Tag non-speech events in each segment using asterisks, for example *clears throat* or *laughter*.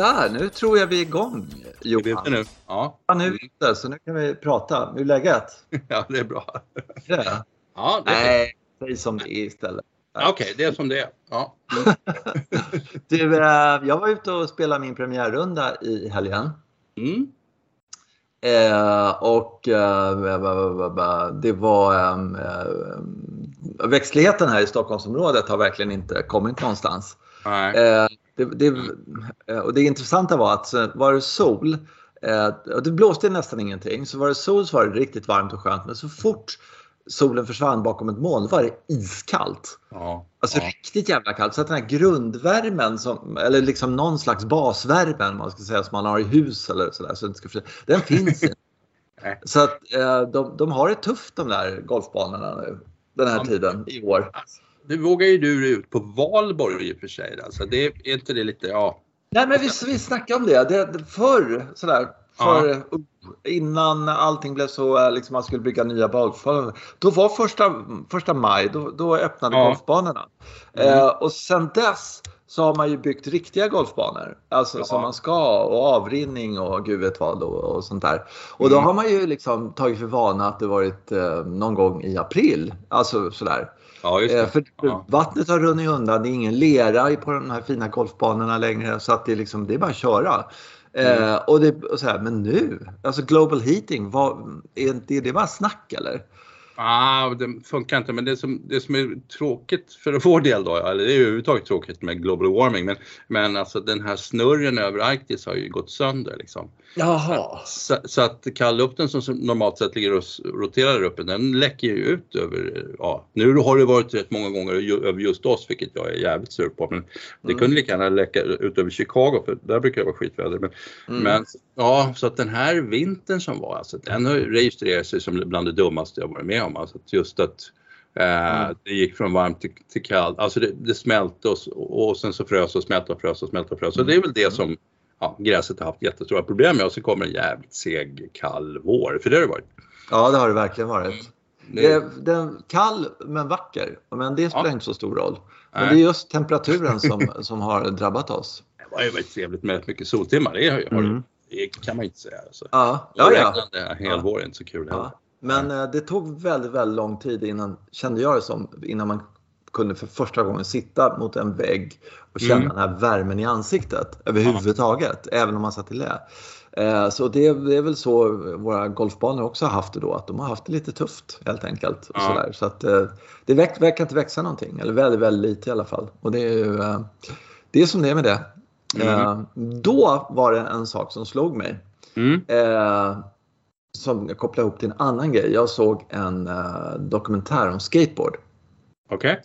Där, nu tror jag vi är igång Johan. Är nu? Ja. ja, nu är vi ute så nu kan vi prata. Hur är läget? *laughs* ja, det är bra. Det? Ja, det är Nej, säg som det är istället. Okej, okay, det är som det är. Ja. *laughs* du, eh, jag var ute och spelade min premiärrunda i helgen. Mm. Eh, och eh, det var eh, växtligheten här i Stockholmsområdet har verkligen inte kommit någonstans. Nej. Eh, det, det, och det intressanta var att var det sol, och det blåste nästan ingenting, så var det sol så var det riktigt varmt och skönt. Men så fort solen försvann bakom ett moln var det iskallt. Ja, alltså ja. riktigt jävla kallt. Så att den här grundvärmen, som, eller liksom någon slags basvärmen man ska säga, som man har i hus eller sådär, så den finns inte. *laughs* så att de, de har det tufft de där golfbanorna nu, den här ja, tiden i år. Nu vågar ju du ut på valborg i och för sig. Alltså, det är inte det lite, ja. Nej men vi, vi snackade om det. det förr sådär, för, ja. innan allting blev så, liksom man skulle bygga nya golfbanor. Då var första, första maj, då, då öppnade ja. golfbanorna. Mm. Eh, och sen dess så har man ju byggt riktiga golfbanor. Alltså ja. som man ska och avrinning och gud vet vad och, och sånt där. Och då mm. har man ju liksom tagit för vana att det varit eh, någon gång i april. Alltså sådär. Ja, just det. Eh, för ja. vattnet har runnit undan, det är ingen lera på de här fina golfbanorna längre så att det, är liksom, det är bara att köra. Mm. Eh, och det, och så här, men nu, alltså global heating, vad, är, det, är det bara snack eller? Ah, det funkar inte, men det som, det som är tråkigt för *laughs* vår del då, eller det är överhuvudtaget tråkigt med global warming, men, men alltså den här snurren över Arktis har ju gått sönder liksom. Jaha. Så, så att kallluften som normalt sett ligger och roterar där uppe, den läcker ju ut över, ja, nu har det varit rätt många gånger över just oss, vilket jag är jävligt sur på, men det mm. kunde lika gärna läcka ut över Chicago, för där brukar det vara skitväder. Men, mm. men ja, så att den här vintern som var, alltså den har registrerat sig som bland det dummaste jag varit med om. Alltså just att eh, mm. det gick från varmt till, till kallt, alltså det, det smälte och, och sen så frös och smälte och frös och smälte och frös. Så det är väl det som ja, gräset har haft jättestora problem med och så kommer en jävligt seg kall vår, för det har det varit. Ja, det har det verkligen varit. Är den kall men vacker, men det spelar ja. inte så stor roll. Men Nej. det är just temperaturen som, *laughs* som har drabbat oss. Det har ju varit trevligt med mycket soltimmar, det, har, mm. det kan man inte säga. Alltså. Ja, ja, ja. Vår är inte så kul heller. Ja. Men eh, det tog väldigt, väldigt lång tid innan, kände jag det som, innan man kunde för första gången sitta mot en vägg och känna mm. den här värmen i ansiktet överhuvudtaget, ja. även om man satt i lä. Eh, så det, det, är väl så våra golfbanor också har haft det då, att de har haft det lite tufft helt enkelt. Ja. sådär. Så att eh, det verkar inte växa någonting, eller väldigt, väldigt lite i alla fall. Och det är ju, det är som det är med det. Mm. Då var det en sak som slog mig. Mm som jag kopplar ihop till en annan grej. Jag såg en uh, dokumentär om skateboard. Okej. Okay.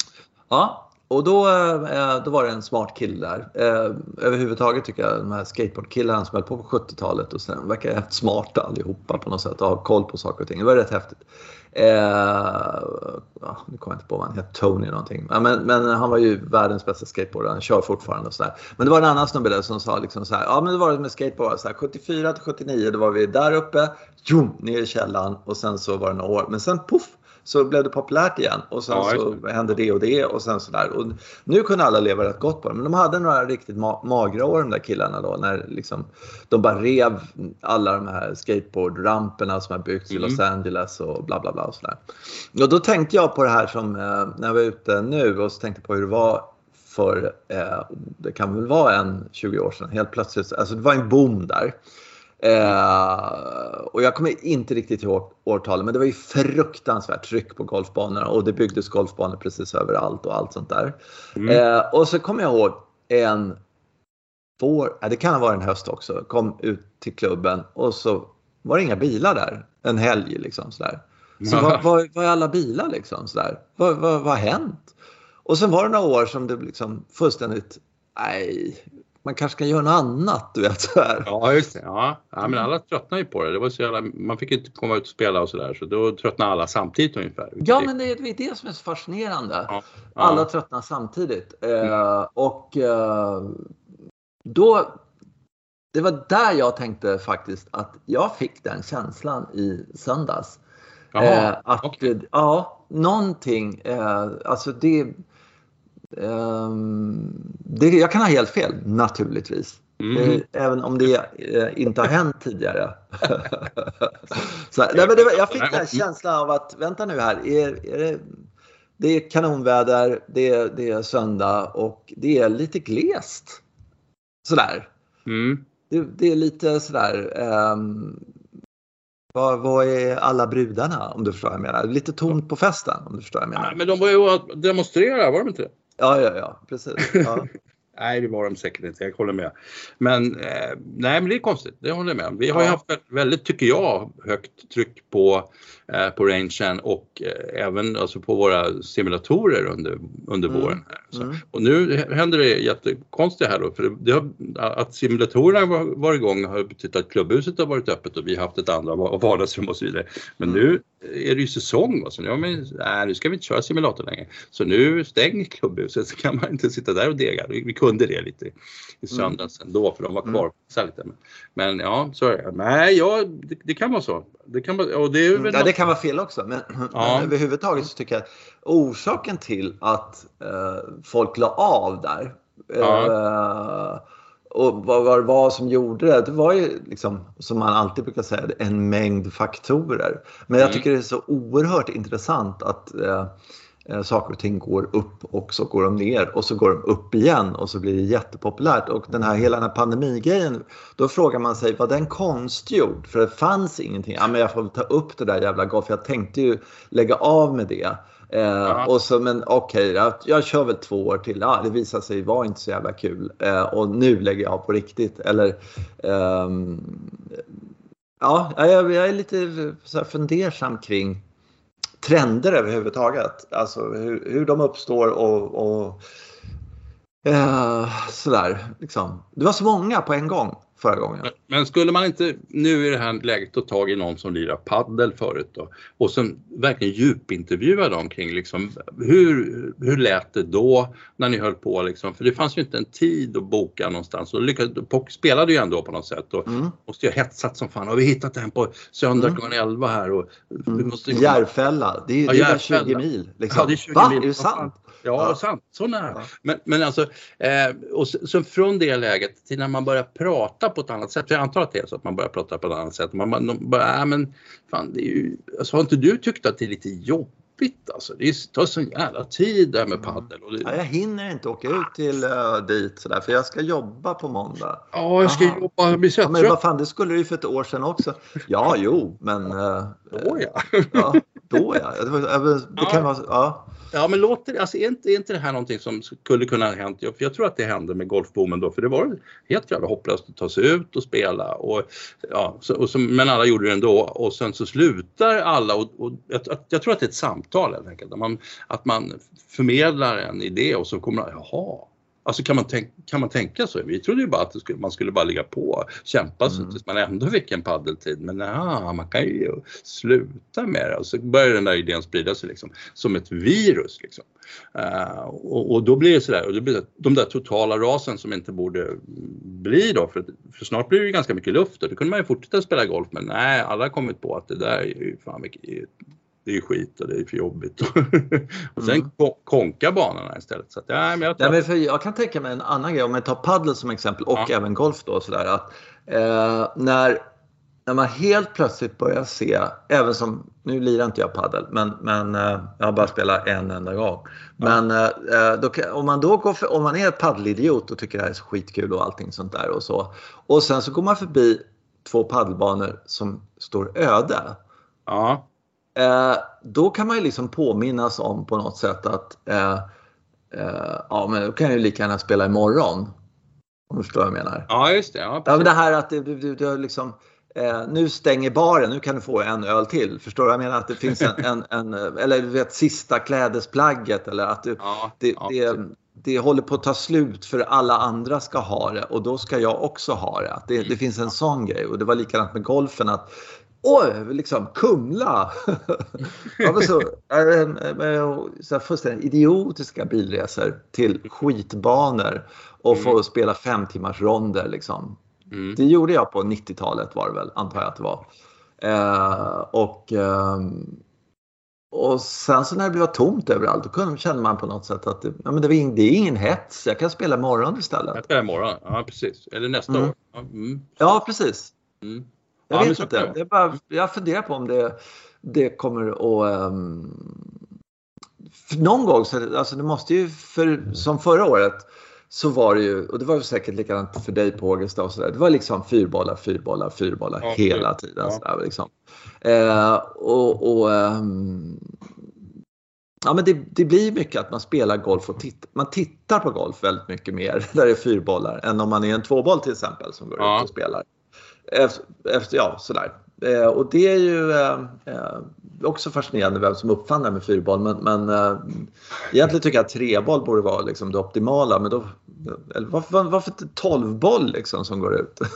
Ja, och då, uh, då var det en smart kille där. Uh, överhuvudtaget tycker jag de här skateboardkillarna som höll på på 70-talet och sen verkar rätt smarta allihopa på något sätt och har koll på saker och ting. Det var rätt häftigt. Eh, nu kommer jag inte på vad han heter, Tony någonting. Ja, men, men, han var ju världens bästa skateboardare, han kör fortfarande och sådär. Men det var en annan snubbe där som sa liksom så här, ja men det var det med skateboard, så här, 74 till 79 då var vi där uppe, jo, ner i källaren och sen så var det några år. Men sen poff så blev det populärt igen och sen ja, så hände det och det och sen sådär. Och nu kunde alla leva rätt gott på det. Men de hade några riktigt ma magra år de där killarna då när liksom, de bara rev alla de här skateboardramperna som har byggts mm. i Los Angeles och bla bla bla och sådär. Och då tänkte jag på det här som eh, när jag var ute nu och så tänkte på hur det var för, eh, det kan väl vara en 20 år sedan, helt plötsligt, alltså det var en boom där. Eh, och jag kommer inte riktigt ihåg årtalet, men det var ju fruktansvärt tryck på golfbanorna och det byggdes golfbanor precis överallt och allt sånt där. Mm. Eh, och så kommer jag ihåg en vår, det kan ha varit en höst också, kom ut till klubben och så var det inga bilar där en helg liksom sådär. Så var, var, var är alla bilar liksom sådär? Vad, vad, vad har hänt? Och sen var det några år som det liksom fullständigt, nej, man kanske kan göra något annat. Du vet, så här. Ja, just det. Ja. ja, men alla tröttnade ju på det. det var så jävla, man fick inte komma ut och spela och sådär så då tröttnade alla samtidigt ungefär. Ja, men det är det som är så fascinerande. Ja. Ja. Alla tröttnar samtidigt. Mm. Eh, och eh, då det var där jag tänkte faktiskt att jag fick den känslan i söndags. Jaha, eh, att, okay. ja, någonting, eh, alltså det, det, jag kan ha helt fel, naturligtvis. Mm. Eh, även om det eh, inte har hänt tidigare. *laughs* så, nej, men det, jag fick den här känslan av att, vänta nu här, är, är det, det är kanonväder, det är, det är söndag och det är lite glest. Sådär. Mm. Det, det, är lite sådär, um, vad, vad, är alla brudarna om du förstår vad jag menar? Lite tomt på festen om du förstår vad jag menar. Ja, men de var ju att demonstrera, var de inte det? Ja, ja, ja, precis. Ja. *laughs* Nej, det var de säkert inte. Jag håller med. Men eh, nej, men det är konstigt. Det håller jag med Vi har ju haft väldigt, tycker jag, högt tryck på, eh, på rangen och eh, även alltså på våra simulatorer under, under mm. våren. Här. Mm. Och nu händer det jättekonstiga här då, för det har, att simulatorerna var, var igång har betytt att klubbhuset har varit öppet och vi har haft ett andra vardagsrum och så vidare. Men mm. nu är det ju säsong och så nu, ja, men, nej, nu ska vi inte köra simulator längre. Så nu stänger klubbhuset *laughs* så kan man inte sitta där och dega. Vi, vi kunde det lite i söndags mm. ändå för de var kvar mm. lite. Men, men ja, så är det. Nej, ja, det, det, kan vara så. Det kan vara, och det, är mm, ja, det kan vara fel också. Men, *clears throat* ja. men överhuvudtaget så tycker jag att orsaken till att eh, folk la av där ja. eh, och vad, vad det var som gjorde det, det var ju liksom, som man alltid brukar säga, en mängd faktorer. Men jag mm. tycker det är så oerhört intressant att eh, eh, saker och ting går upp och så går de ner och så går de upp igen och så blir det jättepopulärt. Och den här, hela den här pandemigrejen, då frågar man sig, var den konstgjord? För det fanns ingenting. Ja, men jag får väl ta upp det där jävla golf. Jag tänkte ju lägga av med det. Eh, och så, men okej, okay, jag, kör väl två år till. Ja, det visar sig vara inte så jävla kul. Eh, och nu lägger jag av på riktigt. Eller, ehm, ja, jag, jag, är lite så här fundersam kring trender överhuvudtaget. Alltså hur, hur de uppstår och, och eh, sådär. Liksom. Det var så många på en gång förra gången. Men, men, skulle man inte nu i det här läget ta tag i någon som lirar paddel förut då och sen verkligen djupintervjua dem kring liksom hur, hur lät det då när ni höll på liksom? För det fanns ju inte en tid att boka någonstans och lyckades, Pock spelade ju ändå på något sätt och mm. måste ju ha hetsat som fan. Har vi hittat den på söndag mm. klockan 11 här och mm. måste Järfälla, det är, ja, det är 20 mil. Liksom. Ja, det är 20 Va? mil. Är det sant? Ja, ja. sant. Så nära. Ja. Men, men alltså, eh, och så, från det läget till när man börjar prata på ett annat sätt. Jag antar att det är så att man börjar prata på ett annat sätt. Man, bara, bara, äh, men fan, det är ju, alltså, har inte du tyckt att det är lite jobbigt? Alltså, det tar sån jävla tid det här med mm. paddel. Det... Ja, jag hinner inte åka ut till uh, dit sådär för jag ska jobba på måndag. Ja, jag ska Aha. jobba. Jag blir ja, men vad fan, det skulle du ju för ett år sedan också. Ja, jo, men... Uh, då ja. ja. Då ja. Det, det kan vara... Ja. Ja men låter, alltså, är, inte, är inte det här någonting som skulle kunna ha hänt? Jag, jag tror att det hände med golfboomen då för det var helt jävla hopplöst att ta sig ut och spela. Och, ja, så, och så, men alla gjorde det ändå och sen så slutar alla och, och jag, jag, tror att det är ett samtal helt enkelt. Att man, att man förmedlar en idé och så kommer man, jaha, Alltså kan man, tänk, kan man tänka så? Vi trodde ju bara att skulle, man skulle bara ligga på och kämpa mm. tills man ändå fick en paddeltid. Men ja, man kan ju sluta med det. Och så börjar den där idén sprida sig liksom, som ett virus. Liksom. Uh, och, och, då blir det sådär, och det blir de där totala rasen som inte borde bli då, för, för snart blir det ju ganska mycket luft och då kunde man ju fortsätta spela golf men nej, alla har kommit på att det där är ju fan mycket det är ju skit och det är för jobbigt. *laughs* och sen mm. konka banorna istället. Så att, ja, men jag, ja, men för jag kan tänka mig en annan grej, om jag tar padel som exempel och ja. även golf då sådär att eh, när, när man helt plötsligt börjar se, även som, nu lirar inte jag padel men, men eh, jag har bara spelat en enda gång. Men eh, eh då, om man då går för, om man är paddelidiot och tycker det här är så skitkul och allting sånt där och så. Och sen så går man förbi två paddelbanor som står öde. Ja eh, då kan man ju liksom påminnas om på något sätt att eh, eh, ja, men då kan jag ju lika gärna spela imorgon. Om du förstår vad jag menar. Ja, just det. Ja, ja men det här att du, du, du liksom Eh, nu stänger baren, nu kan du få en öl till. Förstår du? Jag menar att det finns en, en, en eller du vet sista klädesplagget eller att du, ja, det, det, det, håller på att ta slut för alla andra ska ha det och då ska jag också ha det. Att det, det finns en sån grej och det var likadant med golfen att Oj, liksom Kumla! *laughs* ja, så, så fullständigt idiotiska bilresor till skitbanor och mm. få spela fem timmars ronder. Liksom. Mm. Det gjorde jag på 90-talet var det väl, antar jag att det var. Eh, och, eh, och sen så när det blev tomt överallt då kunde, kände man på något sätt att det, ja, men det, var det är ingen hets. Jag kan spela imorgon istället. Jag spelar imorgon, ja precis. Eller nästa Mm. år. Ja, mm. Ja, precis. Mm. Jag Ja, vet inte. är bara, jag funderar på om det, det kommer att... för någon gång, så, alltså det måste ju, för, som förra året, så var det ju, och det var säkert likadant för dig på Ågesta och sådär, det var liksom fyrbollar, fyrbollar, fyrbollar Ja, hela tiden. ja. Sådär, liksom. eh, och, och ehm, Ja, men det, det blir mycket att man spelar golf och titt, man tittar på golf väldigt mycket mer *laughs* där det är fyrbollar än om man är en tvåboll till exempel som går Ja. ut och spelar. Efter, ja, sådär. Eh, och det är ju eh, eh, också fascinerande vem som uppfann det här med fyrboll. Men, men eh, egentligen tycker jag att treboll borde vara liksom det optimala. Men då, eller varför, varför inte tolvboll liksom som går ut? Ja,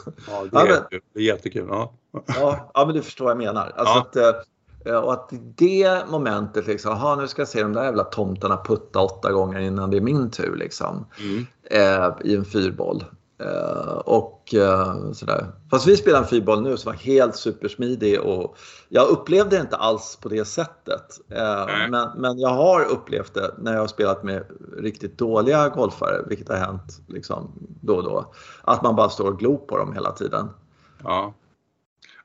det, *laughs* Ja, är, men- jättekul. det är jättekul. Ja. Ja, ja men du förstår vad jag menar. Alltså Ja. att, eh, och att det momentet liksom, aha, nu ska jag se de där jävla tomtarna putta åtta gånger innan det är min tur liksom. Mm. Eh, I en fyrboll. Eh, och eh, sådär. Fast vi spelar en fyrboll nu som var helt supersmidig och jag upplevde det inte alls på det sättet. Eh, men, men jag har upplevt det när jag har spelat med riktigt dåliga golfare, vilket har hänt liksom, då och då. Att man bara står och glor på dem hela tiden. Ja.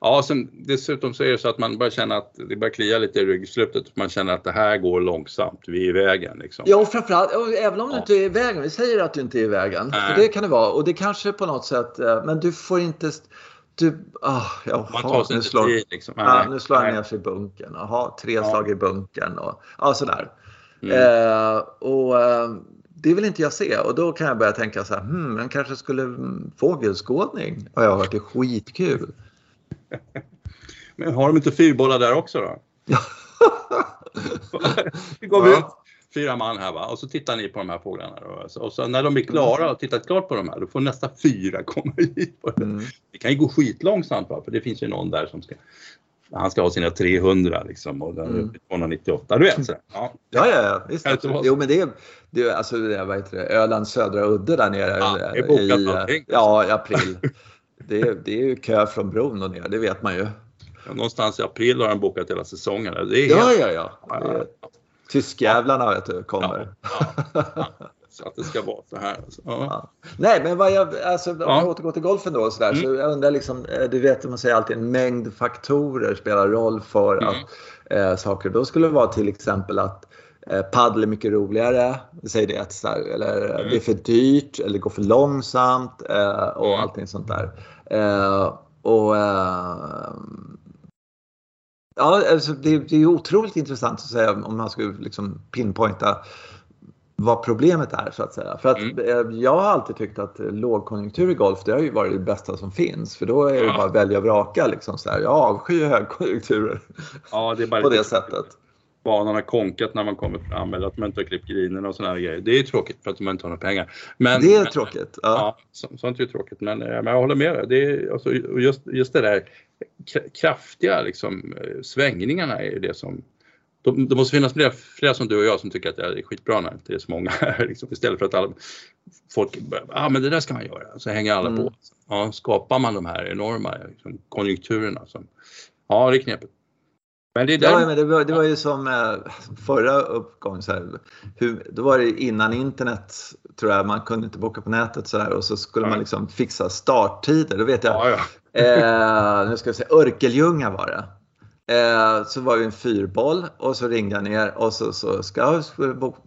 Ja, sen, dessutom så är det så att man börjar känna att det börjar klia lite i ryggslutet. Man känner att det här går långsamt, vi är i vägen. Liksom. Ja, och framförallt, och även om du Ja. inte är i vägen. Vi säger att du inte är i vägen. För det kan det vara. Och det kanske på något sätt, eh, men du får inte... Du, ah, jaha, Man tar sig nu slår, tid. Liksom. ja, nu slår han ner sig i bunkern. Jaha, tre Ja. slag i bunkern och ja, sådär. Mm. Eh, och eh, det vill inte jag se. Och då kan jag börja tänka så här, hmm, man kanske skulle mm, fågelskådning. Har jag hört, är skitkul. Men har de inte fyrbollar där också då? *laughs* Vi går Ja. ut, fyra man här va, och så tittar ni på de här fåglarna. Då. Och så- Och så när de är klara och tittat klart på de här, då får nästa fyra komma *laughs* hit. Mm. det kan ju gå skitlångsamt va, för det finns ju någon där som ska han ska ha sina 300 liksom och Mm. uppe i 298. Du vet sådär. Ja. Ja, ja, ja. Visst? Jo, men det är, det är alltså vad heter det, Ölands södra udde där nere. Ja, eh, bokat i. Ja, i april. Det är, det är ju kö från bron och ner, det vet man ju. Någonstans i april har han bokat hela säsongen. Det är Ja, helt... ja, ja. Är, tyskjävlarna vet du, kommer. Ja, ja. Så att det ska vara så här. Alltså. Ja. Ja. Nej, men vad jag, alltså, om Ja. jag återgår till golfen då och så, där, Mm. så jag undrar liksom, eh, du vet man säger alltid en mängd faktorer spelar roll för Mm. att eh, saker. Då skulle det vara till exempel att paddel är mycket roligare, säg det, så här, eller eh, Mm. det är för dyrt eller det går för långsamt eh, och Mm. allting sånt där. Eh, och eh, Ja, alltså det, det är otroligt intressant att säga om man skulle liksom pinpointa vad problemet är så att säga. För att Mm. eh, jag har alltid tyckt att eh, lågkonjunktur i golf det har ju varit det bästa som finns. För då är det Ja. bara välja och vraka liksom så här. Jag avskyr högkonjunkturer ja, det är bara *laughs* på det sättet. Banan har konkat när man kommer fram eller att man inte har klippt grinerna och här grejer. Det är ju tråkigt för att man inte har några pengar. Men, Det är men- tråkigt. Ja, Ja. så, sånt är tråkigt. Men, eh, men jag håller med dig. Det är, alltså, just, just det där kra- kraftiga liksom, eh, svängningarna är ju det som de- det måste finnas flera, flera som du och jag som tycker att det är skitbra när det är så många här. *laughs* Liksom, istället för att alla, folk börjar, ah, men det där ska man göra. Så hänger alla Mm. på. Ja, skapar man de här enorma liksom, konjunkturerna. Som, ja, det är knepigt. Men det är där, Ja, men det, var, det var ju som eh, förra uppgången. Så här, hur, då var det innan internet, tror jag, man kunde inte boka på nätet så här, och så skulle Ja. man liksom fixa starttider. Då vet jag, ja. Eh, nu ska jag säga, Örkeljunga var det. Eh, så var det en fyrboll och så ringde jag ner och så, så ska jag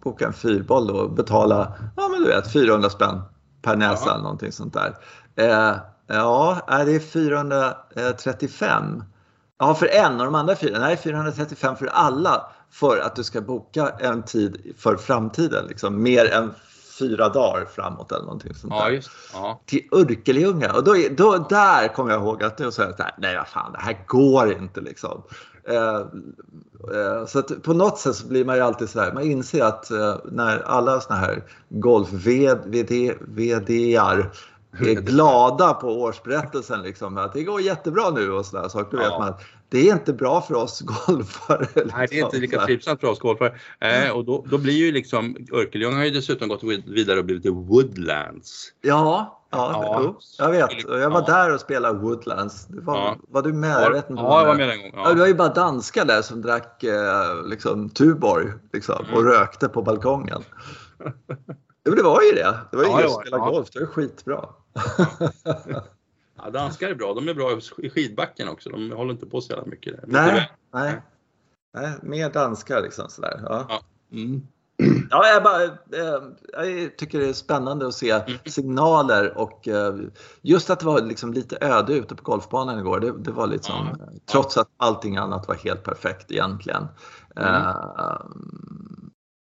boka en fyrboll då och betala, ja men du vet 400 spänn per näsa Ja. eller någonting sånt där. Eh, ja, det är 435. Ja, för en och de andra fyra, nej 435 för alla för att du ska boka en tid för framtiden, liksom mer än fyra dagar framåt eller någonting sånt där ja, just ja. till Örkelljunga. Och då, då, där kommer jag ihåg att jag sa att nej vad fan, det här går inte liksom. Eh, eh, så att på något sätt så blir man ju alltid så här, man inser att eh, när alla såna här golf-VD-ar är glada på årsberättelsen liksom, att det går jättebra nu och sådär saker, då vet Ja. man att det är inte bra för oss golfare. Liksom, Nej, det är inte så lika trivsamt för oss golfare. Eh, och då, då blir ju liksom, Örkelljunga har ju dessutom gått vid- vidare och blivit till Woodlands. Ja, ja, Ja. jag vet. Och Jag var Ja. där och spelade Woodlands. Det var, Ja. var du med? Ja, Jag vet inte ja, jag var med. en gång. Ja. det var ju bara danskar där som drack eh, liksom, Tuborg liksom, och Mm. rökte på balkongen. *laughs* Jo, det var ju det. Det var ju Ja, det just var att det. spela Ja. golf. Det var skitbra. Ja, danskar är bra. De är bra i skidbacken också. De håller inte på så jävla mycket. där. Nej, nej. nej. Mer danskar liksom sådär. Ja. Ja. Mm. Ja, jag, bara, eh, jag tycker det är spännande att se Mm. signaler och eh, just att det var liksom lite öde ute på golfbanan igår. Det, det var liksom, Ja. trots att allting annat var helt perfekt egentligen. Mm.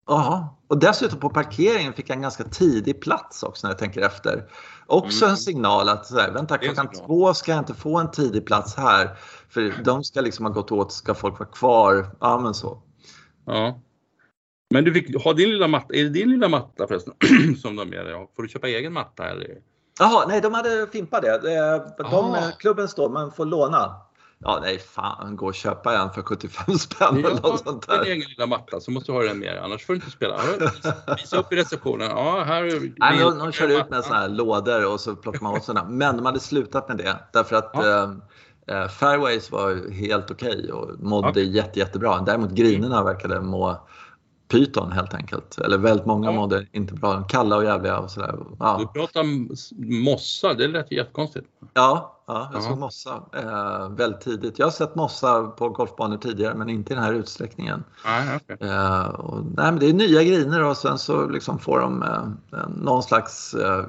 Ja, och dessutom på parkeringen fick jag en ganska tidig plats också när jag tänker efter. Också Mm. en signal att så här, vänta klockan två ska jag inte få en tidig plats här. För de ska liksom ha gått åt, ska folk vara kvar? Ja men så. Ja. Men du fick ha din lilla matta. Är det din lilla matta förresten *clears throat* som de ger dig? Får du köpa egen matta eller? Jaha, nej de hade fimpat det. Eh, De, Ah. klubben står, man får låna. Ja, nej fan, gå och köpa en för 75 *laughs* spänn eller något sånt din där. egen lilla matta så måste du ha den med annars får du inte spela. Ja, Visa upp i receptionen. Ja, här är Nej, din de, de kör ut med såna här lådor och så plockar man åt sådana. Men de hade slutat med det därför att Ja. eh, eh, fairways var helt okej och mådde jätte, jättebra. Däremot grinerna verkade må pyton helt enkelt. Eller väldigt många Ja. mådde inte bra. Kalla och jävliga och sådär. Du Ja, pratar om s- mossa, det lät jättekonstigt. ja, ja jag Ja. såg mossa eh, väldigt tidigt. Jag har sett mossa på golfbanor tidigare men inte i den här utsträckningen. Nej, okej. Eh, och, nej, men det är nya griner och sen så liksom får de eh, någon slags eh,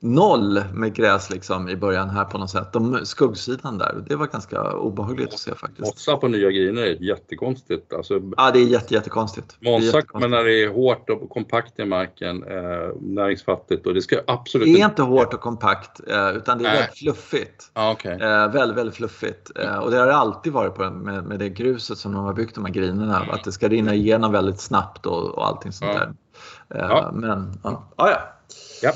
noll med gräs liksom i början här på något sätt. De, skuggsidan där, det var ganska obehagligt att se faktiskt. Mossa på nya griner är jättekonstigt. Alltså, Ja, det är jätte, jättekonstigt. Jättekonstigt. men när det är hårt och kompakt i marken, eh, näringsfattigt och det ska absolut Det är inte hårt och kompakt eh, utan det är väldigt fluffigt. Ja, okej. Eh, väldigt, väldigt fluffigt. Eh, och det har det alltid varit på, med, med det gruset som de har byggt de här grinerna. Att det ska rinna igenom väldigt snabbt och, och allting sånt Ja. där. Eh, Ja. Men, ja. Ah, ja. Ja.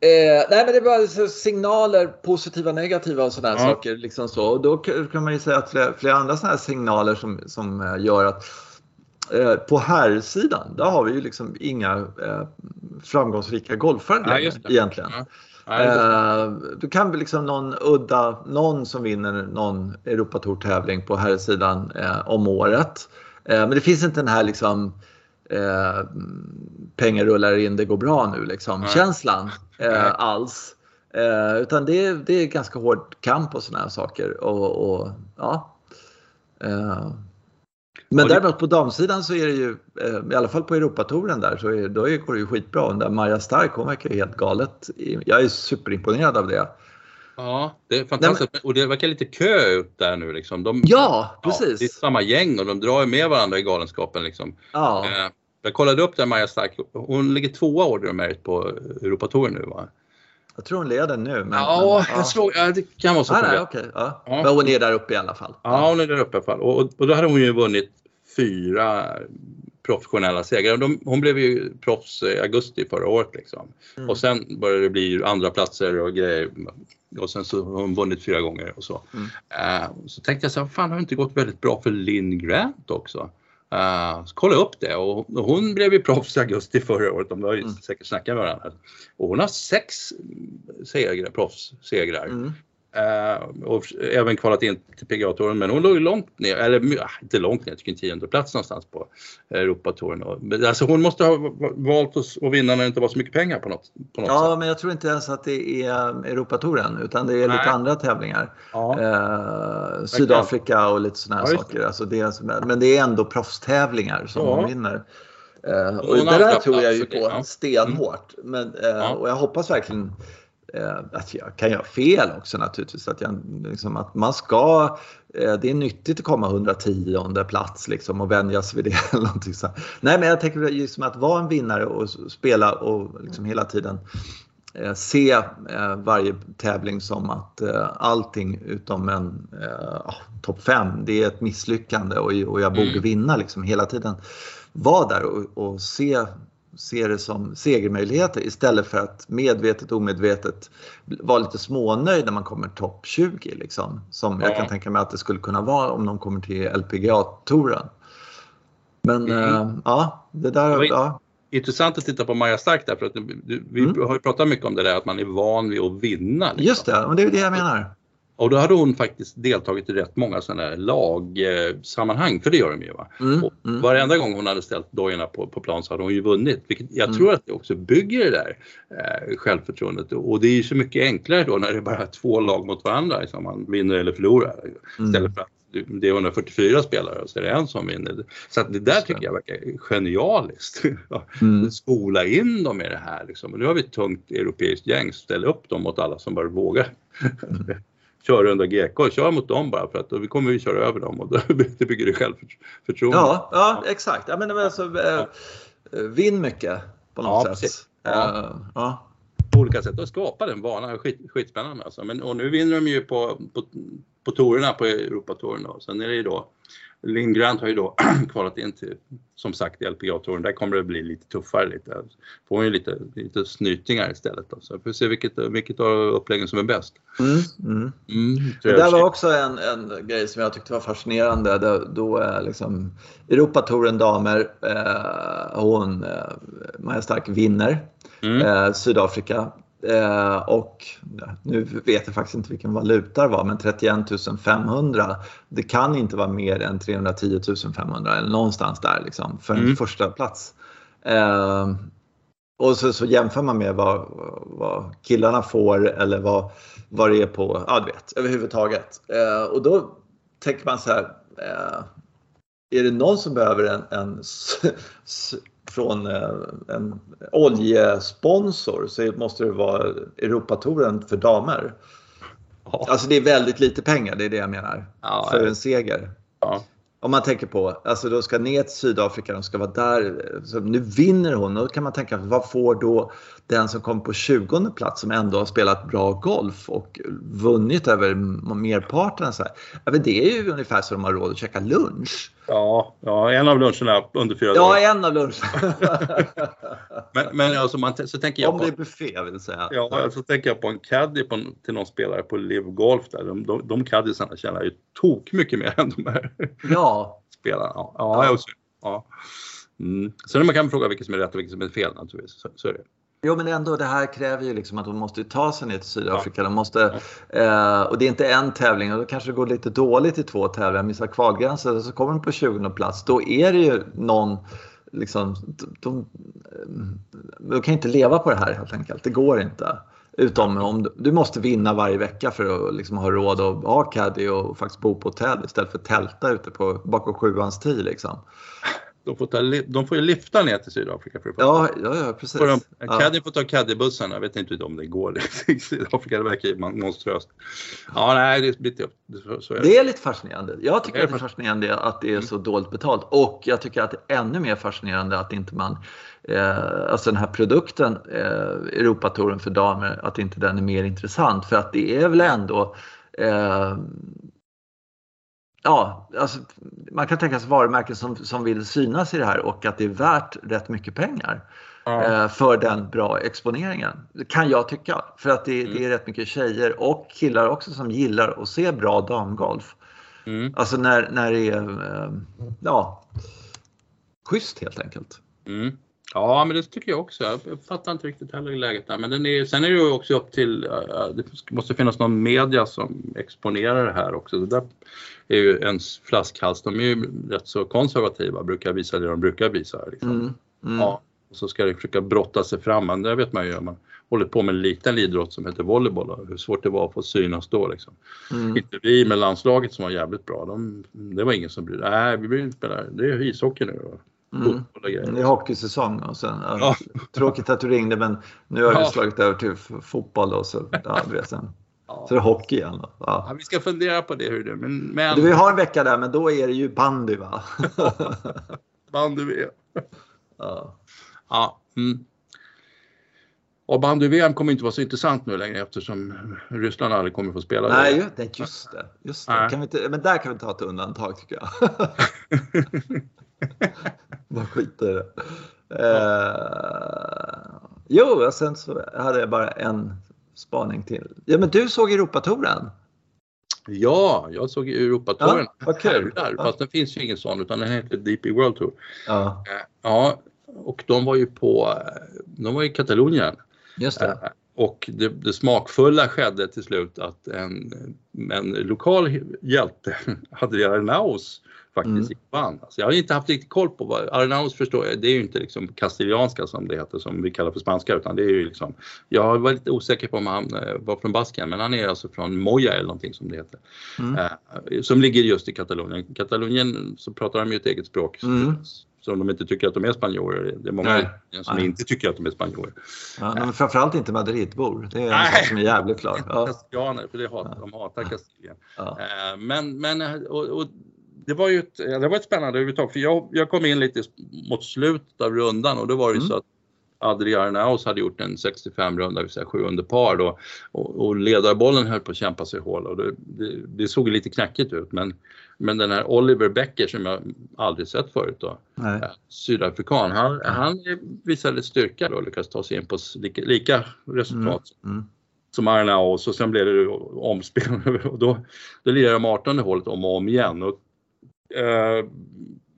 Eh, nej men det var så signaler, positiva negativa och sådana Ja. saker. Liksom så. Och då kan man ju säga att flera, flera andra sådana här signaler som, som eh, gör att eh, på här där har vi ju liksom inga eh, framgångsrika golfare Nej, längre egentligen. Ja. Eh, du kan väl liksom någon udda, någon som vinner någon Europatour-tävling på här sidan eh, om året. Eh, men det finns inte den här liksom eh, pengar rullar in, det går bra nu liksom Nej. känslan eh, Nej. alls. Eh, utan det, är- det är ganska hård kamp och sådana här saker. Och, och, ja. eh, men det- däremot på damsidan så är det ju, eh, i alla fall på Europatouren där, så är, då är, går det ju skitbra. Och där Maja Stark, hon verkar ju helt galet. Jag är superimponerad av det. Ja, det är fantastiskt. Och det verkar lite kö ut där nu liksom. De, Ja, Ja, det är precis. samma gäng och de drar ju med varandra i galenskapen liksom. Ja, Eh, Jag kollade upp där Maja Stark. Hon ligger tvåa order merit på Europatouren nu va? jag tror hon leder nu. Men, Ja, men, jag såg, ja, det kan vara så. För nej, okej. ja. Ja. Men hon är där uppe i alla fall. Ja, hon är där uppe i alla fall. Och, och då hade hon ju vunnit fyra professionella segrar. De, hon blev ju proffs i augusti förra året liksom. Mm. Och sen började det bli andra platser och grejer. Och sen så har hon vunnit fyra gånger och så. Mm. Eh, så tänkte jag så här, fan har det inte gått väldigt bra för Lynn Grant också? Uh, kolla upp det och och hon blev ju proffs i augusti förra året. De har ju Mm. säkert snackat med varandra. Och hon har sex segrar, proffssegrar. Mm. Eh, och även kvalat in till PGA-touren men hon låg långt ner, eller ah, inte långt ner, jag tycker en tionde plats någonstans på Europatouren. Alltså hon måste ha valt att, vinna när det inte var så mycket pengar på något, på något Ja, sätt. men jag tror inte ens att det är Europatouren utan det är lite Nej. andra tävlingar. Ja. Eh, Sydafrika och lite sådana här Ja, saker. Alltså det är, men det är ändå proffstävlingar som Ja. hon vinner. Eh, och det där tror jag ju på stenhårt. Men, Ja. Och jag hoppas verkligen att jag kan göra fel också naturligtvis. Att, jag, liksom, att man ska, eh, det är nyttigt att komma 110 plats liksom, och vänja sig vid det. *laughs* Eller så. Nej men jag tänker liksom att vara en vinnare och spela och liksom hela tiden eh, se eh, varje tävling som att eh, allting utom en eh, topp 5, det är ett misslyckande och, och jag borde Mm. vinna liksom hela tiden. Var där och, och se, se det som segermöjligheter istället för att medvetet omedvetet vara lite smånöjd när man kommer topp 20 liksom. Som jag Ja. kan tänka mig att det skulle kunna vara om de kommer till LPGA-touren. Men Mm. eh, ja, det där, Det ja. intressant att titta på Maja Stark där för att vi Mm. har ju pratat mycket om det där att man är van vid att vinna. liksom. Just det, och det är det jag menar. Och då hade hon faktiskt deltagit i rätt många sådana här lagsammanhang, för det gör de ju va. Mm, Och mm. varenda gång hon hade ställt dojorna på, på plan så hade hon ju vunnit. Vilket jag Mm. tror att det också bygger det där eh, självförtroendet. Och det är ju så mycket enklare då när det är bara två lag mot varandra, liksom, man vinner eller förlorar. Mm. Istället för att det är 144 spelare och så är det en som vinner. Så att det där tycker jag verkar genialiskt. *laughs* Mm. Skola in dem i det här liksom. Och nu har vi ett tungt europeiskt gäng, ställ upp dem mot alla som bara vågar. Kör under GK, kör mot dem bara för att då kommer vi köra över dem och då *laughs* det bygger det självförtroende. Ja, ja, exakt. Ja, men, men alltså, eh, vinn mycket på något Ja, sätt. precis. Ja. Eh, ja. på olika sätt och skapa den vanan. Skit, skitspännande alltså. Men, och nu vinner de ju på, på, på tourerna på Europatouren då. Sen är det ju då Linn Grant har ju då *clears throat* kvalat in till, som sagt, LPGA-touren. Där kommer det bli lite tuffare lite. Får ju lite, lite snytingar istället då. Så vi får se vilket, vilket av uppläggen som är bäst. Mm, mm. Mm, Det där var också en, en grej som jag tyckte var fascinerande. Då, då är liksom Europatouren damer, eh, hon, eh, Maja Stark vinner Mm. eh, Sydafrika. Eh, och nu vet jag faktiskt inte vilken valuta det var, men 31 500. Det kan inte vara mer än 310 500 eller någonstans där liksom, för en Mm. första plats. Eh, och så, så jämför man med vad, vad killarna får eller vad, vad det är på, ja du vet, överhuvudtaget. Eh, och då tänker man så här, eh, är det någon som behöver en, en från eh, en oljesponsor så måste det vara Europatouren för damer. Ja. Alltså det är väldigt lite pengar, det är det jag menar. Ja, för en seger. Ja. Om man tänker på, alltså de ska ner till Sydafrika, de ska vara där. Så nu vinner hon. Då kan man tänka, vad får då den som kommer på 20 plats som ändå har spelat bra golf och vunnit över merparten? Så här. Ja, men det är ju ungefär så de har råd att käka lunch. Ja, ja, en av luncherna under fyra Ja, dagar. en av luncherna. *laughs* Men, men alltså man, så tänker jag Om på, det är buffé vill säga. ja, alltså tänker jag på en caddy på, till någon spelare på Live Golf där. De, de, de caddisarna tjänar ju tok mycket mer än de här Ja, *laughs* spelarna. Ja, ja, Ja. jag också. ja. Mm. Sen man kan fråga vilket som är rätt och vilket som är fel naturligtvis. Så, så är det. Jo men ändå det här kräver ju liksom att de måste ta sig ner till Sydafrika. De måste, eh, och det är inte en tävling och då kanske det går lite dåligt i två tävlingar, missar kvalgränsen och så kommer de på 20 plats. Då är det ju någon, liksom, de, de, de kan inte leva på det här helt enkelt. Det går inte. Utom om du, du måste vinna varje vecka för att liksom ha råd att ha caddy och faktiskt bo på hotell istället för att tälta ute på bakom sjuans tio. Liksom. De, får ta, de får ju lyfta ner till Sydafrika för att Ja, ja, ja precis. Får de, Ja. Caddy får ta caddybussen. Jag vet inte om det går i Sydafrika. Det verkar ju monströst. Ja, nej, det blir tufft. Det. Det är lite fascinerande. Jag tycker Det är att det är fascinerande att det är så dåligt betalt och jag tycker att det är ännu mer fascinerande att inte man, eh, alltså den här produkten, eh, Europatouren för damer, att inte den är mer intressant för att det är väl ändå eh, Ja, alltså, man kan tänka sig varumärken som, som vill synas i det här och att det är värt rätt mycket pengar eh, för den bra exponeringen. Kan jag tycka. För att det, Mm. det är rätt mycket tjejer och killar också som gillar att se bra damgolf. Mm, Alltså när, när det är eh, ja, schysst helt enkelt. mm. Ja, men det tycker jag också. Jag fattar inte riktigt heller läget där. Men den är, sen är det ju också upp till, det måste finnas någon media som exponerar det här också. Det där är ju en flaskhals. De är ju rätt så konservativa, brukar visa det de brukar visa. Liksom. Mm, mm. Ja, och så ska det försöka brotta sig fram. Men det vet man ju om man håller på med en liten idrott som heter volleyboll. Hur svårt det var att få synas då liksom. Mm. Inte vi med landslaget som var jävligt bra. De, det var ingen som brydde sig. Nej, vi vill inte spela. Det är ishockey nu. Och Mm. och. Det är hockeysäsong och sen, ja, tråkigt att du ringde men nu har vi Ja. slagit över till fotboll då så, ja, du sen, Ja. så är det hockey igen. Då. Ja. Ja, vi ska fundera på det hur det men, men Du vill ha en vecka där men då är det ju bandy va? *laughs* bandy-VM. ja. Ja. Mm. Och bandy-VM kommer inte vara så intressant nu längre eftersom Ryssland aldrig kommer få spela Nej, det. ju, nej, just det. Just det. Kan vi inte, men där kan vi ta ett undantag tycker jag. *laughs* *laughs* *laughs* Bara skita i det. Eh, jo, och sen så hade jag bara en spaning till. Ja, men du såg Europatouren? Ja, jag såg Europatouren. Ja, vad kul. Ja. Fast den finns ju ingen sån utan den heter DP World Tour. Ja. Eh, Ja, och de var ju på, de var i Katalonien. Just det. Eh, och det, det, smakfulla skedde till slut att en, en lokal hjälte, *laughs* Adrian Arnaus, faktiskt mm. vann. Alltså jag har inte haft riktigt koll på vad Arnaus förstår jag, det är ju inte liksom kastilianska som det heter som vi kallar för spanska utan det är ju liksom, jag var lite osäker på om han eh, var från Baskien men han är alltså från Moya eller någonting som det heter. Mm. Eh, som ligger just i Katalonien. Katalonien så pratar de ju ett eget språk. Mm som de inte tycker att de är spanjorer. Det är många Nej. som Nej. inte tycker att de är spanjorer. Ja, men framförallt inte Madridbor. Det är en sak som är jävligt klar. Ja. Kastianer, för det hat, de hatar Kastilien. Ja. Eh, men, men och, och, det var ju ett, det var ett spännande överhuvudtaget för jag, jag kom in lite mot slutet av rundan och då var det mm. så att Adri Arnaus hade gjort en 65 runda, vill säga sju under par då och, och ledarbollen höll på att kämpa sig hål och det, det, det, såg lite knackigt ut men, men den här Oliver Becker som jag aldrig sett förut då, Nej. sydafrikan, han, han visade styrka då och lyckades ta sig in på lika, lika resultat mm. Mm. som Arnaus och sen blev det omspel *laughs* och då, då lirade de 18 hålet om och om igen och, eh,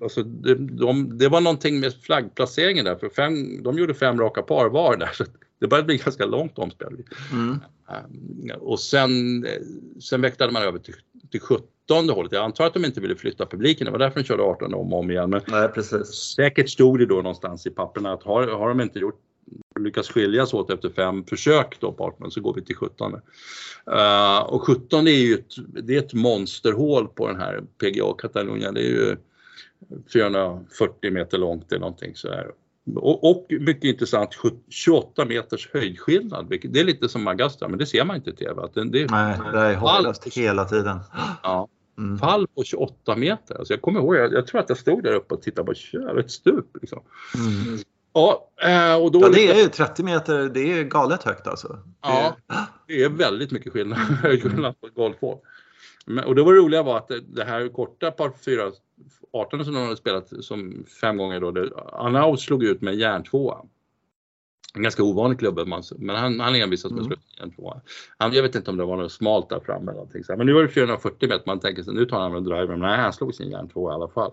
alltså det, de, det var någonting med flaggplaceringen där, för fem, de gjorde fem raka par var där. *laughs* Så det började bli ganska långt omspel. Mm. Um, och sen, sen väktade man över till, till 17 hålet. Jag antar att de inte ville flytta publiken, det var därför de körde 18 om och om igen. Men Nej, precis. Säkert stod det då någonstans i papperna att har, har de inte gjort lyckas skiljas åt efter fem försök då 18 så går vi till 17. Uh, ehm, och 17 är ju ett, det är ett monsterhål på den här PGA Catalunya. Det är ju 440 meter långt eller någonting så här. Och, och, mycket intressant 28 meters höjdskillnad. Det är lite som Augusta men det ser man inte i TV. Att det, det är Nej, det är hopplöst hela tiden. Ja, mm. Fall på 28 meter. Alltså jag kommer ihåg, jag, jag, tror att jag stod där uppe och tittade på ett stup. Liksom. Mm. Ja, eh, och då ja, det är ju 30 meter, det är galet högt alltså. Ja, det är väldigt mycket skillnad, *laughs* höjdskillnad på ett golfhål. Och det var roliga var att det, här korta par 4 18 som de hade spelat som fem gånger då, det, slog ut med järntvåa. En ganska ovanlig klubba, men han, han envisades med ut järntvåa. Han, jag vet inte om det var något smalt där framme eller någonting. Men nu var det 440 meter, man tänker sig nu tar han en driver, men nej han slog sin järntvåa i alla fall.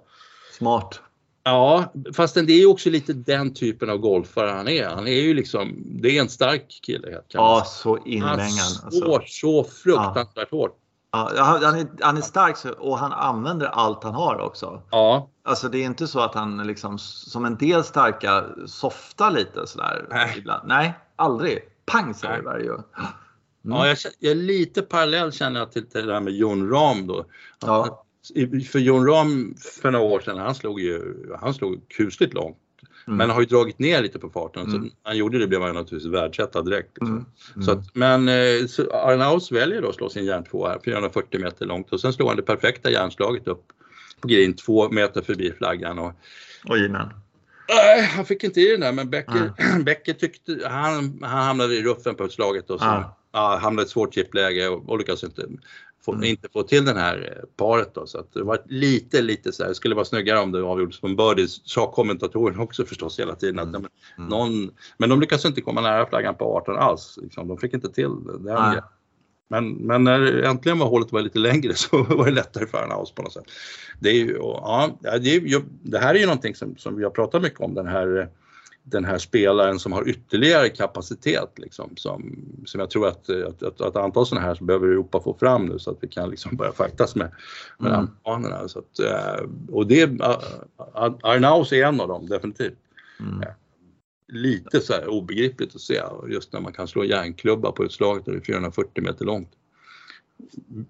Smart. Ja, fast det är ju också lite den typen av golfare han är. Han är ju liksom, det är en stark kille. ja, så inlängad. Han slår alltså. så fruktansvärt ja. hårt. Ja, han, är, han är stark och han använder allt han har också. Ja. Alltså det är inte så att han liksom som en del starka softar lite sådär Nej. ibland. Nej, aldrig. Pang säger det varje mm. Ja, jag, jag är lite parallell känner jag till det där med Jon Rahm då. Ja. För Jon Rahm för några år sedan, han slog ju, han slog kusligt långt. Mm. Men har ju dragit ner lite på farten. Mm. Så han gjorde det blev han naturligtvis världsetta direkt. Liksom. Mm. mm. Så att, men eh, så Arnaus väljer då att slå sin järntvåa här, 440 meter långt och sen slår han det perfekta järnslaget upp på green två meter förbi flaggan. Och, Oj, men. Nej, han fick inte i den där men Becker, mm. *clears throat* Becker tyckte, han, han hamnade i ruffen på slaget och så ah. ja, hamnade i ett svårt chipläge och, och lyckades inte få, mm. inte få till den här eh, paret då. Så att det var lite, lite så här, det skulle vara snyggare om det avgjordes på en birdie, sa kommentatorerna också förstås hela tiden. Att, mm. mm. någon, men de lyckades inte komma nära flaggan på 18 alls. Liksom. De fick inte till det. det men, men när äntligen var hålet var lite längre *laughs* så var det lättare för Arnaus på något sätt. Det, är ju, ja, det, är ju, det här är ju någonting som, som vi har pratat mycket om, den här den här spelaren som har ytterligare kapacitet liksom, som, som jag tror att, att, att, att antal sådana här så behöver Europa få fram nu så att vi kan liksom börja fightas med, med mm. amerikanerna. Så att, eh, och det, Arnaus är en av dem definitivt. Mm. Lite så här obegripligt att se just när man kan slå järnklubba på utslaget och det är 440 meter långt.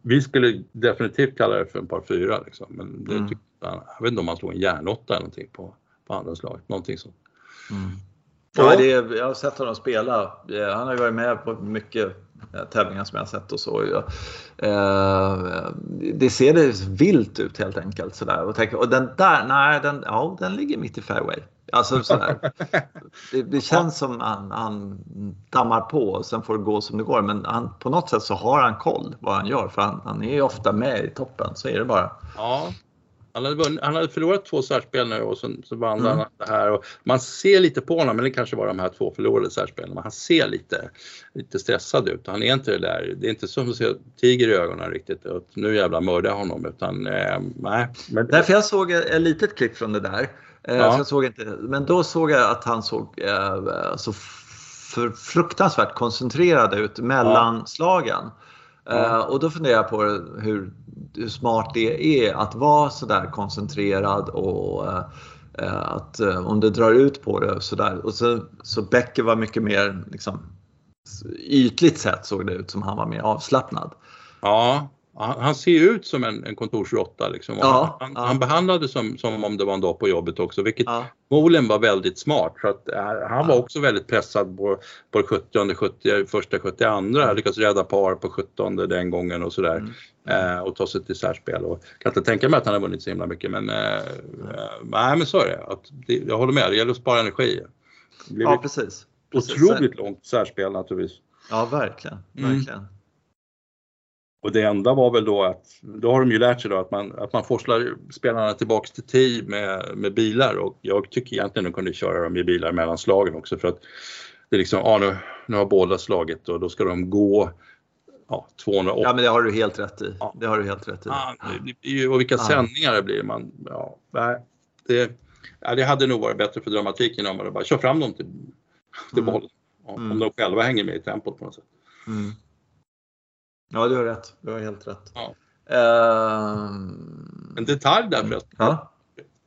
Vi skulle definitivt kalla det för en par fyra liksom, men det mm. jag, jag vet inte om man slår en järnåtta eller någonting på, på andra slaget, någonting sånt. Mm. Ja, det är, jag har sett honom spela. Han har ju varit med på mycket eh, tävlingar som jag har sett och så. Eh, det ser det vilt ut helt enkelt. Sådär. Och, tänker, och den där, nej, den, ja, den ligger mitt i fairway. Alltså sådär. *laughs* Det, det känns som han, han dammar på och sen får det gå som det går. Men han, på något sätt så har han koll vad han gör för han, han är ju ofta med i toppen. Så är det bara. Ja, Han hade, vunnit, han hade förlorat två särspel nu och sen så vann Mm. han det här. Och man ser lite på honom, men det kanske var de här två förlorade särspelen, men han ser lite, lite stressad ut. Han är inte det där, det är inte som att se tiger i ögonen riktigt, att nu jävla mördar jag honom, utan eh, nej. Men, Därför jag såg ett litet klipp från det där. Eh, Ja. så jag såg inte, men då såg jag att han såg eh, så fruktansvärt koncentrerad ut mellan slagen. Ja. och då funderar jag på hur, hur smart det är att vara sådär koncentrerad och eh, att eh, om det drar ut på det sådär. Och så, så Becker var mycket mer liksom, ytligt sett såg det ut som han var mer avslappnad. Ja, han, han ser ut som en, en kontorsråtta liksom. Ja, han, ja. han behandlade som, som om det var en dag på jobbet också, vilket Ja. förmodligen var väldigt smart. Så att, eh, han var också väldigt pressad på, på det 70, 70, första 72, Mm. lyckades rädda par på 17 den gången och sådär. Mm. Eh, och ta sig till särspel. Och kan inte tänka mig att han har vunnit så himla mycket men, eh, eh, nej men så är det. Att det. Jag håller med, det gäller att spara energi. Det blir Ja, precis. precis. otroligt långt särspel naturligtvis. Ja, verkligen. Mm. verkligen. Och det enda var väl då att, då har de ju lärt sig då att man, att man forslar spelarna tillbaks till tid med, med bilar och jag tycker egentligen de kunde köra dem i bilar mellan slagen också för att det är liksom, ja nu, nu har båda slagit och då ska de gå ja, 280. Ja, men det har du helt rätt i. Ja. Det har du helt rätt i. Ja, är ju- och vilka Ja. sändningar det blir. Man, ja, det, ja, det hade nog varit bättre för dramatiken om man bara kör fram dem till, till Mm. bollen. Om, Mm. de själva hänger med i tempot på något sätt. Mm. Ja, du har rätt. Du har helt rätt. Ja. Ehm, En detalj där förresten. ja.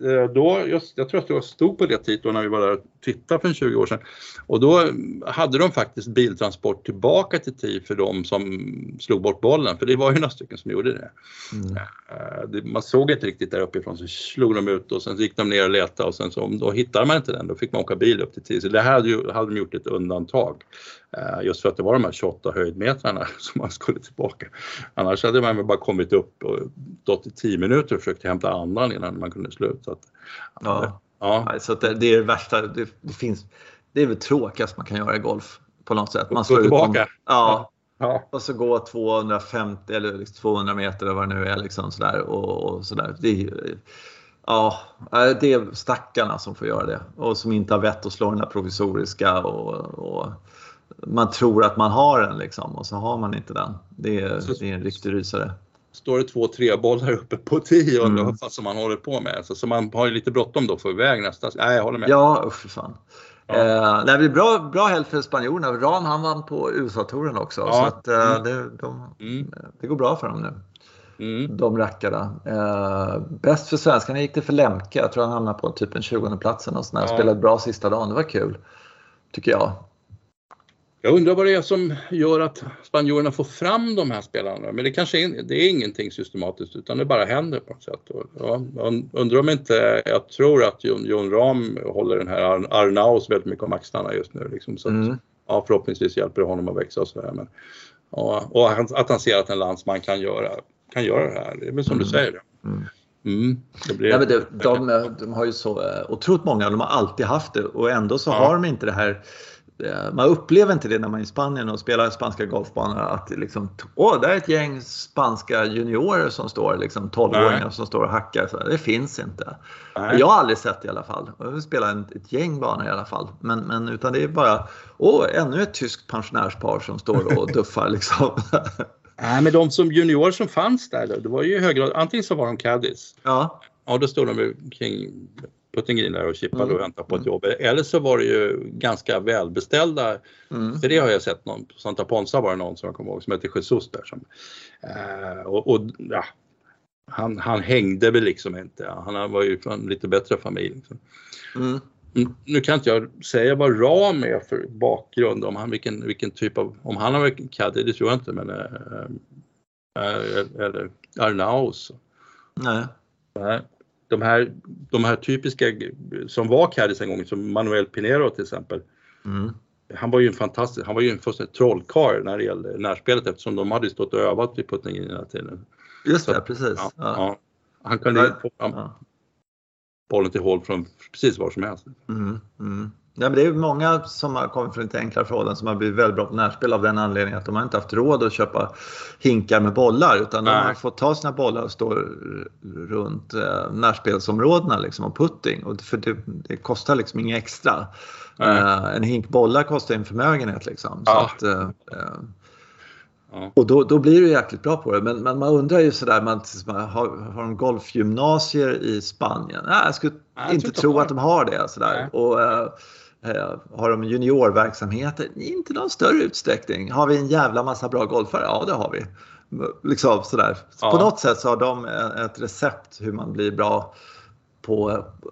Eh, då, just, jag tror att jag stod på det tid då när vi var där och tittade för en 20 år sedan. Och då hade de faktiskt biltransport tillbaka till TIF för de som slog bort bollen, för det var ju några stycken som gjorde det. Mm. Eh, man såg inte riktigt där uppifrån så slog de ut och sen gick de ner och letade och sen så då hittade man inte den, då fick man åka bil upp till TIF. Så det här hade, ju, hade de gjort ett undantag. Eh, just för att det var de här 28 höjdmetrarna *laughs* som man skulle tillbaka. Annars hade man väl bara kommit upp och stått i 10 minuter och försökt hämta andan innan man kunde sluta. Så att, Ja. ja. Så det, det är det värsta. Det, det, finns, det är väl tråkigast man kan göra i golf på något sätt. Man slår ut tillbaka. Ja, Ja. och så gå 250 eller liksom 200 meter eller vad det nu är. Liksom sådär, och, och sådär. Det ja, det är stackarna som får göra det och som inte har vett att slå den där provisoriska. Och, och man tror att man har den liksom, och så har man inte den. Det är, Så- det är en riktig rysare. Står det två tre bollar uppe på 10 och undrar Mm. vad fan som man håller på med. Så, så man har ju lite bråttom då för iväg nästa. Nej, jag håller med. Ja, usch för fan. Ja. Eh, det är bra, bra helg för spanjorerna. Ram han vann på USA-touren också. Ja. Så att, eh, Mm. det, de, Mm. det går bra för dem nu. Mm. De rackarna. Eh, bäst för svenskarna gick det för Lemke. Jag tror han hamnade på typ en 20 platsen och sådär. Ja. Spelade bra sista dagen. Det var kul. Tycker jag. Jag undrar vad det är som gör att spanjorerna får fram de här spelarna. Men det kanske är, det är ingenting systematiskt utan det bara händer på något sätt. Och, ja, undrar om inte, jag tror att Jon, Jon Ram håller den här Ar- Arnaus väldigt mycket om axlarna just nu. Liksom, så att, Mm. ja, förhoppningsvis hjälper det honom att växa och sådär. Men, ja, och att han ser att en landsman kan göra, kan göra det här. Det är väl som Mm. du säger. Mm. Mm, blir, Ja, men det, de, de har ju så eh, otroligt många, de har alltid haft det och ändå så Ja. har de inte det här man upplever inte det när man är i Spanien och spelar spanska golfbanor att liksom, åh, där är ett gäng spanska juniorer som står, liksom 12-åringar Nej. som står och hackar. Så det finns inte. Nej. Jag har aldrig sett det i alla fall. Jag vill spela en, ett gäng banor i alla fall. Men, men utan det är bara, åh, ännu ett tyskt pensionärspar som står och *laughs* duffar liksom. Nej, men de som junior som fanns där, det var ju i hög grad, antingen så var de caddies. ja, Ja, då stod de kring green där och chippade Mm. och väntade på ett jobb. Eller så var det ju ganska välbeställda. mm. För det har jag sett någon, på Santa Ponsa var det någon som jag kommer ihåg som hette Jesus där. Som, eh, och, och ja, han, han hängde väl liksom inte. Han var ju från lite bättre familj. Liksom. Mm. Mm, Nu kan inte jag säga vad Ram är för bakgrund, om han, vilken, vilken typ av, om han har caddy, det tror jag inte, men eh, eh, eller Arnaus. Nej. Nej. De här, de här typiska som var caddies en gång, som Manuel Pinero till exempel. Mm. Han var ju en fantastisk, han var ju en fullständig trollkarl när det gällde närspelet eftersom de hade stått och övat vid puttingen hela tiden. Just Så- det, precis. Ja, Ja. ja. Han kunde ju få bollen till hål från precis var som helst. Mm, mm. Ja, men det är många som har kommit från lite enklare förhållanden som har blivit väldigt bra på närspel av den anledningen att de har inte haft råd att köpa hinkar med bollar utan de Nej. har fått ta sina bollar och stå runt eh, närspelsområdena liksom, och putting. Och för det, det kostar liksom inget extra. Eh, en hink bollar kostar en förmögenhet liksom. Så Ja. att, eh, eh, Ja. och då, då blir du jäkligt bra på det. Men, men man undrar ju sådär, man, har, har de golfgymnasier i Spanien? Nej, jag skulle Nej, jag inte tro de att de har det. Sådär. Och, eh, eh, har de juniorverksamheter? Inte någon större utsträckning. Har vi en jävla massa bra golfare? Ja, det har vi. Liksom sådär. Så Ja. På något sätt så har de eh, ett recept hur man blir bra på...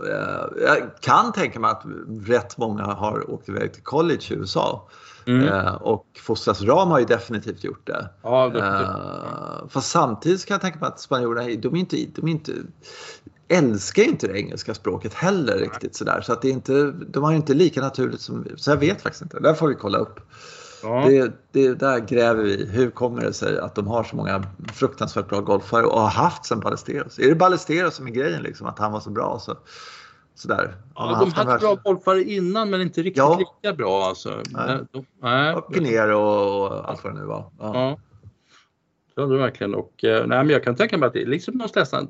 Eh, jag kan tänka mig att rätt många har åkt iväg till college i USA. Mm. Eh, och Fostras Ram har ju definitivt gjort det. Ja, det, det, Uh, fast samtidigt kan jag tänka mig att spanjorerna de är inte, de är inte, älskar inte det engelska språket heller riktigt sådär. Så att det är inte, de har ju inte lika naturligt som vi. Så jag vet faktiskt inte. Där får vi kolla upp. ja. Det, det, där gräver vi. Hur kommer det sig att de har så många fruktansvärt bra golfare och har haft sen Ballesteros? Är det Ballesteros som är grejen liksom? Att han var så bra? Så, sådär. Ja, de en hade världs- bra golfare innan men inte riktigt Ja. lika bra alltså. Nej. De, nej. och Pinero och allt vad det nu var. Ja. Ja. Det hade de verkligen och eh, nej, men jag kan tänka mig att det är liksom de flesta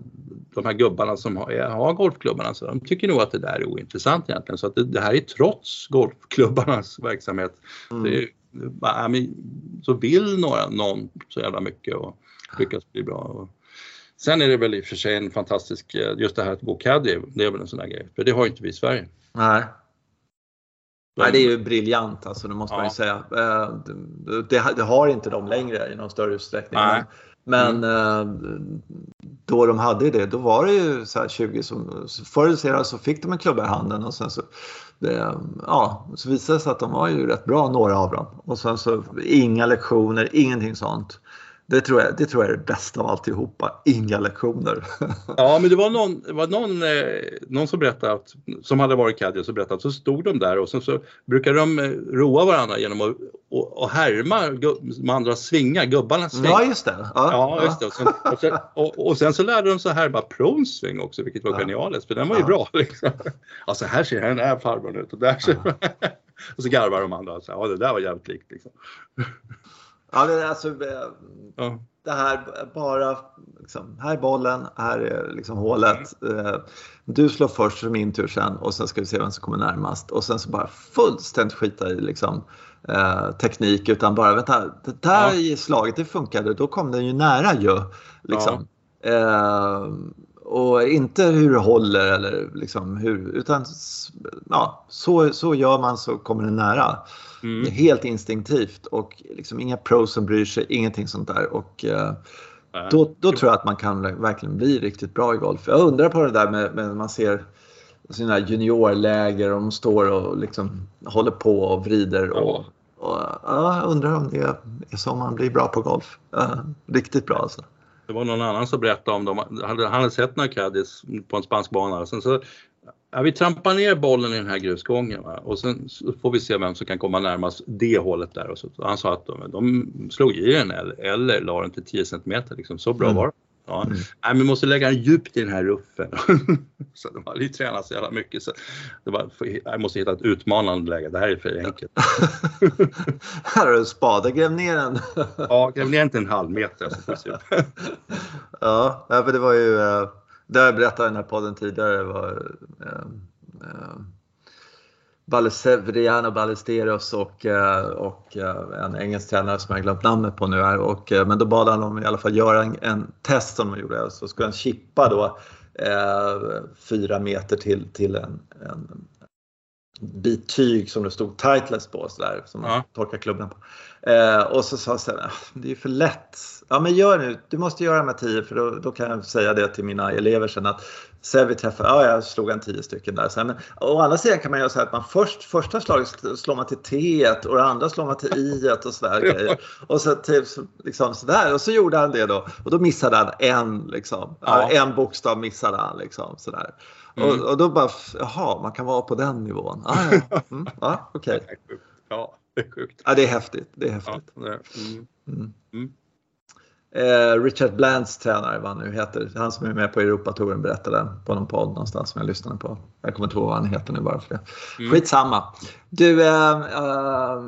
de här gubbarna som har, har golfklubbarna så de tycker nog att det där är ointressant egentligen så att det, det här är trots golfklubbarnas *laughs* verksamhet. Mm. Det ja, men, så vill några, någon så jävla mycket och *laughs* lyckas bli bra. Och, sen är det väl i och för sig en fantastisk, eh, just det här att gå caddy, det är väl en sån där grej, för det har ju inte vi i Sverige. Nej. Nej, det är ju briljant alltså, det måste man ju Ja. säga. Eh, Det, det, har inte de längre i någon större utsträckning. Nej. Men eh, då de hade det, då var det ju så här 20 som... Förr eller senare så fick de en klubba i handen och sen så, det, ja, så visade det sig att de var ju rätt bra, några av dem. Och sen så inga lektioner, ingenting sånt. Det tror jag, det tror jag är det bästa av alltihopa. Inga lektioner. *laughs* Ja, men det var någon, det var någon, eh, någon som berättade att, som hade varit caddy och så berättade att så stod de där och sen så brukade de eh, roa varandra genom att och, och härma gu- de andra svingar, gubbarnas sving. ja, just det. Ja, just det. Och sen, och, sen, och, och sen så lärde de sig härma prons sving också, vilket var Ja. genialiskt, för den var ju Ja. bra. Liksom. Alltså här ser den här farbrorn ut och där ser *laughs* Och så garvar de andra. Så, ja, det där var jävligt likt. Liksom. Ja, det, är alltså, eh, Ja. det här bara, liksom, här är bollen, här är liksom hålet. Eh, Du slår först, så min tur sen och sen ska vi se vem som kommer närmast. Och sen så bara fullständigt skita i liksom, eh, teknik utan bara vänta, det där Ja. slaget det funkade, då kom den ju nära ju. Liksom. Eh, och inte hur det håller eller liksom hur, utan ja, så, så gör man så kommer den nära. Mm. Det är Helt instinktivt och liksom inga pros som bryr sig, ingenting sånt där. Och, eh, då, då tror jag att man kan verkligen bli riktigt bra i golf. Jag undrar på det där med, med man ser sina juniorläger och de står och liksom håller på och vrider. Och, och, ja, jag undrar om det är så man blir bra på golf. Ja, riktigt bra alltså. Det var någon annan som berättade om dem. Han hade, sett några caddies på en spansk bana. Sen så, ja, vi trampar ner bollen i den här grusgången va? och sen får vi se vem som kan komma närmast det hålet där. Och så, han sa att de, de slog i den eller, eller la den till 10 centimeter. Liksom. Så bra Mm. var det. Ja. Mm. Nej, men vi måste lägga den djupt i den här ruffen. *laughs* så de hade ju tränat så jävla mycket. Så det var, jag måste hitta ett utmanande läge. Det här är för enkelt. *laughs* Här har du en spade, gräv ner den. *laughs* Ja, gräv ner inte en halv meter. Ja, för det var ju, eh, det har jag berättat i den här podden tidigare, det var eh, eh, Ballesevriano Ballesteros och, eh, och eh, en engelsk tränare som jag glömt namnet på nu här. Och, eh, men då bad han dem i alla fall göra en, en test som de gjorde. Så skulle han chippa då eh, fyra meter till, till en, en bit tyg som det stod Titleist på så där, som man Ja. torkar klubben på. Eh, och så sa jag så här, "Ah, det är för lätt. Ja men gör nu, du måste göra de här tio för då, då kan jag säga det till mina elever sen att Säg vi träffar, ja jag slog en tio stycken där. Här, men, å andra sidan kan man göra så här att man först, första slaget slår man till T och det andra slår man till I och sådär grejer. Och så så- liksom sådär. Och så gjorde han det då. Och då missade han en liksom. Ja. En bokstav missade han liksom sådär. Mm. Och, och då bara, jaha, man kan vara på den nivån. Ah, ja, *laughs* mm, ja okej. Är sjukt. Ja, det är sjukt. Ja, det är häftigt. Det är Ja, häftigt. det, mm. Mm. Mm. Eh, Richard Blands tränare, vad han nu heter. Han som är med på Europatouren berättade på någon podd någonstans som jag lyssnade på. Jag kommer inte ihåg vad han heter nu bara för det. Mm. Skitsamma. Du, äh, äh,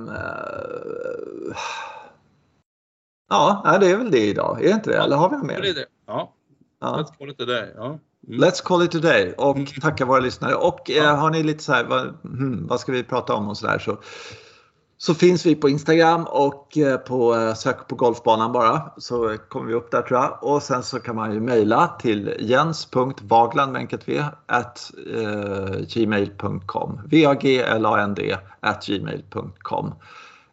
ja, det är väl det idag. Är det inte det? Ja, Eller har vi något mer? Det är det. Ja. ja. Let's call it a day. Ja. Mm. Let's call it a day och mm. tacka våra lyssnare. Och ja. har ni lite så här, vad, hmm, vad ska vi prata om och så där så så finns vi på Instagram och eh, på eh, sök på golfbanan bara så kommer vi upp där tror jag. Och sen så kan man ju mejla till jens.vagland med enkelt v at eh, gmail.com. V-A-G-L-A-N-D at gmail.com.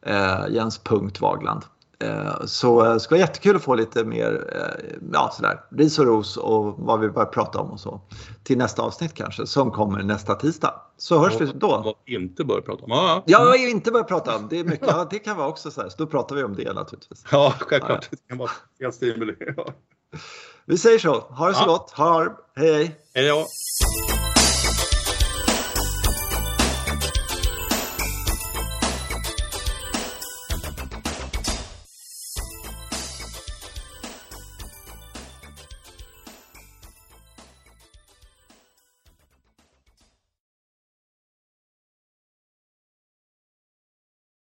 Eh, Jens.vagland. Eh, så det skulle vara jättekul att få lite mer eh, ja, sådär, ris och ros och vad vi börjar prata om och så. Till nästa avsnitt kanske, som kommer nästa tisdag. Så hörs vi då. Vad inte bör prata om. Ja, ja. vad vi inte bör prata om. Det, är mycket, ja, det kan vara också så här. Så då pratar vi om det naturligtvis. Ja, självklart. Ja. Det kan vara helt stimuli. Vi säger så. Ha det så ja. gott. Ha, hej, hej. Hej då.